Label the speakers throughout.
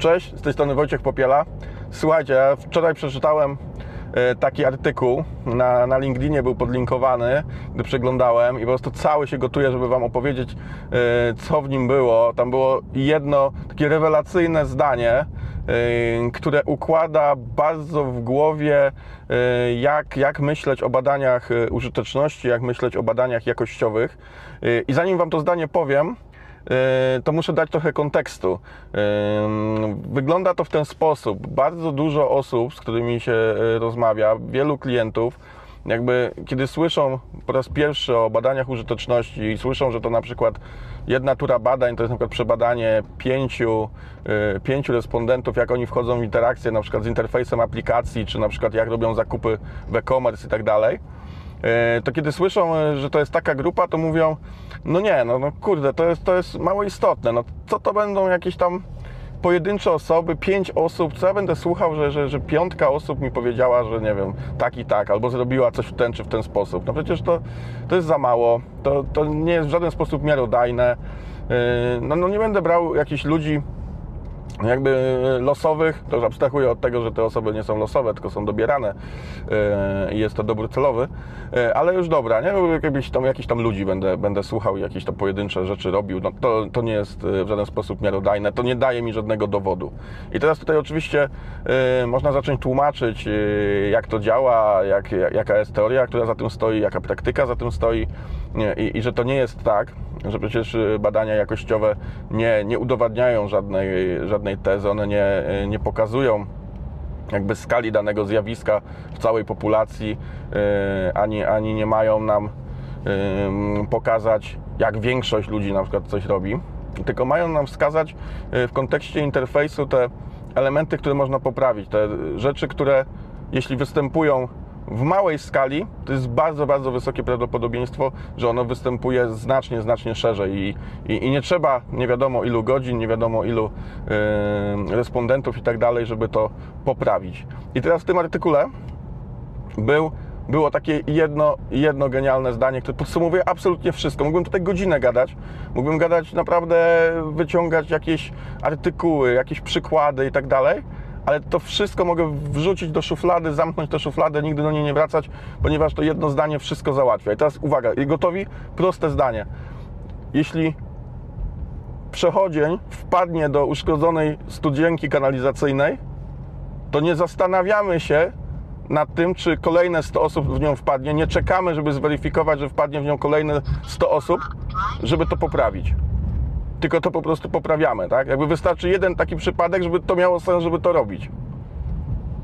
Speaker 1: Cześć, z tej strony Wojciech Popiela. Słuchajcie, ja wczoraj przeczytałem e, taki artykuł na, na LinkedInie, był podlinkowany, gdy przeglądałem i po prostu cały się gotuję, żeby Wam opowiedzieć, e, co w nim było. Tam było jedno takie rewelacyjne zdanie, e, które układa bardzo w głowie, jak, jak myśleć o badaniach użyteczności, jak myśleć o badaniach jakościowych. I zanim Wam to zdanie powiem, to muszę dać trochę kontekstu. E, Wygląda to w ten sposób. Bardzo dużo osób, z którymi się e, rozmawia, wielu klientów, jakby kiedy słyszą po raz pierwszy o badaniach użyteczności i słyszą, że to na przykład jedna tura badań to jest na przykład przebadanie pięciu, pięciu respondentów, jak oni wchodzą w interakcję na przykład z interfejsem aplikacji, czy na przykład jak robią zakupy w e-commerce i tak dalej, to kiedy słyszą, e, że to jest taka grupa, to mówią, no nie, no, no kurde, to jest, to jest mało istotne, no co to będą jakieś tam pojedyncze osoby, pięć osób, co ja będę słuchał, że, że, że piątka osób mi powiedziała, że nie wiem, tak i tak, albo zrobiła coś w ten czy w ten sposób. No przecież to, to jest za mało, to, to nie jest w żaden sposób miarodajne. E, No, no nie będę brał jakichś ludzi jakby losowych, to już abstrahuję od tego, że te osoby nie są losowe, tylko są dobierane e, i jest to dobór celowy, E, ale już dobra, nie? Jakiś tam, jakiś tam ludzi będę, będę słuchał i jakieś tam pojedyncze rzeczy robił, no to, to nie jest e, w żaden sposób miarodajne, to nie daje mi żadnego dowodu. I teraz tutaj oczywiście e, można zacząć tłumaczyć, e, jak to działa, jak, jaka jest teoria, która za tym stoi, jaka praktyka za tym stoi i, i że to nie jest tak, że przecież y, badania jakościowe nie, nie udowadniają żadnej, żadnej tezy, one nie, nie pokazują jakby skali danego zjawiska w całej populacji, y, ani, ani nie mają nam pokazać, jak większość ludzi na przykład coś robi, tylko mają nam wskazać y, w kontekście interfejsu te elementy, które można poprawić, te rzeczy, które jeśli występują w małej skali to jest bardzo, bardzo wysokie prawdopodobieństwo, że ono występuje znacznie, znacznie szerzej i, i, i nie trzeba nie wiadomo ilu godzin, nie wiadomo ilu yy, respondentów i tak dalej, żeby to poprawić. I teraz w tym artykule był, było takie jedno, jedno genialne zdanie, które podsumowuje absolutnie wszystko. Mógłbym tutaj godzinę gadać, mógłbym gadać naprawdę, wyciągać jakieś artykuły, jakieś przykłady i tak dalej, ale to wszystko mogę wrzucić do szuflady, zamknąć tę szufladę, nigdy do niej nie wracać, ponieważ to jedno zdanie wszystko załatwia. I teraz uwaga, gotowi? Proste zdanie. Jeśli przechodzień wpadnie do uszkodzonej studzienki kanalizacyjnej, to nie zastanawiamy się nad tym, czy kolejne 100 osób w nią wpadnie. Nie czekamy, żeby zweryfikować, że wpadnie w nią kolejne 100 osób, żeby to poprawić tylko to po prostu poprawiamy, tak? Jakby wystarczy jeden taki przypadek, żeby to miało sens, żeby to robić.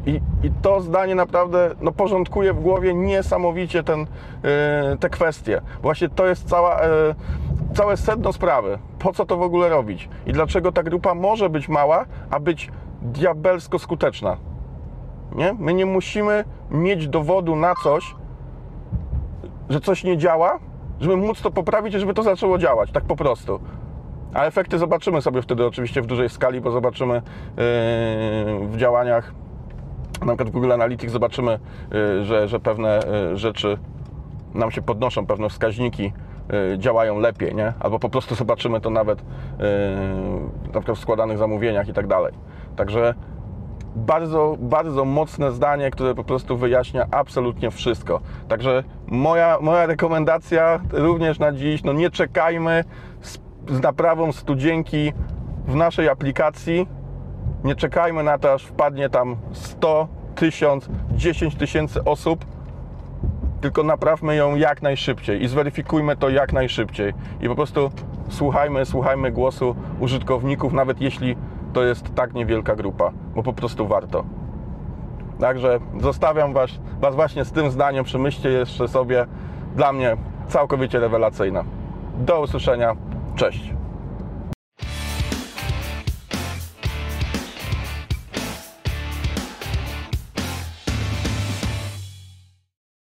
Speaker 1: I, i to zdanie naprawdę no, porządkuje w głowie niesamowicie ten, yy, te kwestie. Właśnie to jest cała, yy, całe sedno sprawy. Po co to w ogóle robić? I dlaczego ta grupa może być mała, a być diabelsko skuteczna? Nie? My nie musimy mieć dowodu na coś, że coś nie działa, żeby móc to poprawić i żeby to zaczęło działać, tak po prostu. A efekty zobaczymy sobie wtedy oczywiście w dużej skali, bo zobaczymy yy, w działaniach, na przykład w Google Analytics zobaczymy, yy, że, że pewne yy, rzeczy nam się podnoszą, pewne wskaźniki działają lepiej, nie? Albo po prostu zobaczymy to nawet na przykład w składanych zamówieniach i tak dalej. Także bardzo, bardzo mocne zdanie, które po prostu wyjaśnia absolutnie wszystko. Także moja, moja rekomendacja również na dziś, no nie czekajmy z, naprawą studzienki w naszej aplikacji. Nie czekajmy na to, aż wpadnie tam 100, 1000, 10 tysięcy osób, tylko naprawmy ją jak najszybciej i zweryfikujmy to jak najszybciej. I po prostu słuchajmy, słuchajmy głosu użytkowników, nawet jeśli to jest tak niewielka grupa, bo po prostu warto. Także zostawiam was, was właśnie z tym zdaniem, przemyślcie jeszcze sobie. Dla mnie całkowicie rewelacyjne. Do usłyszenia, cześć.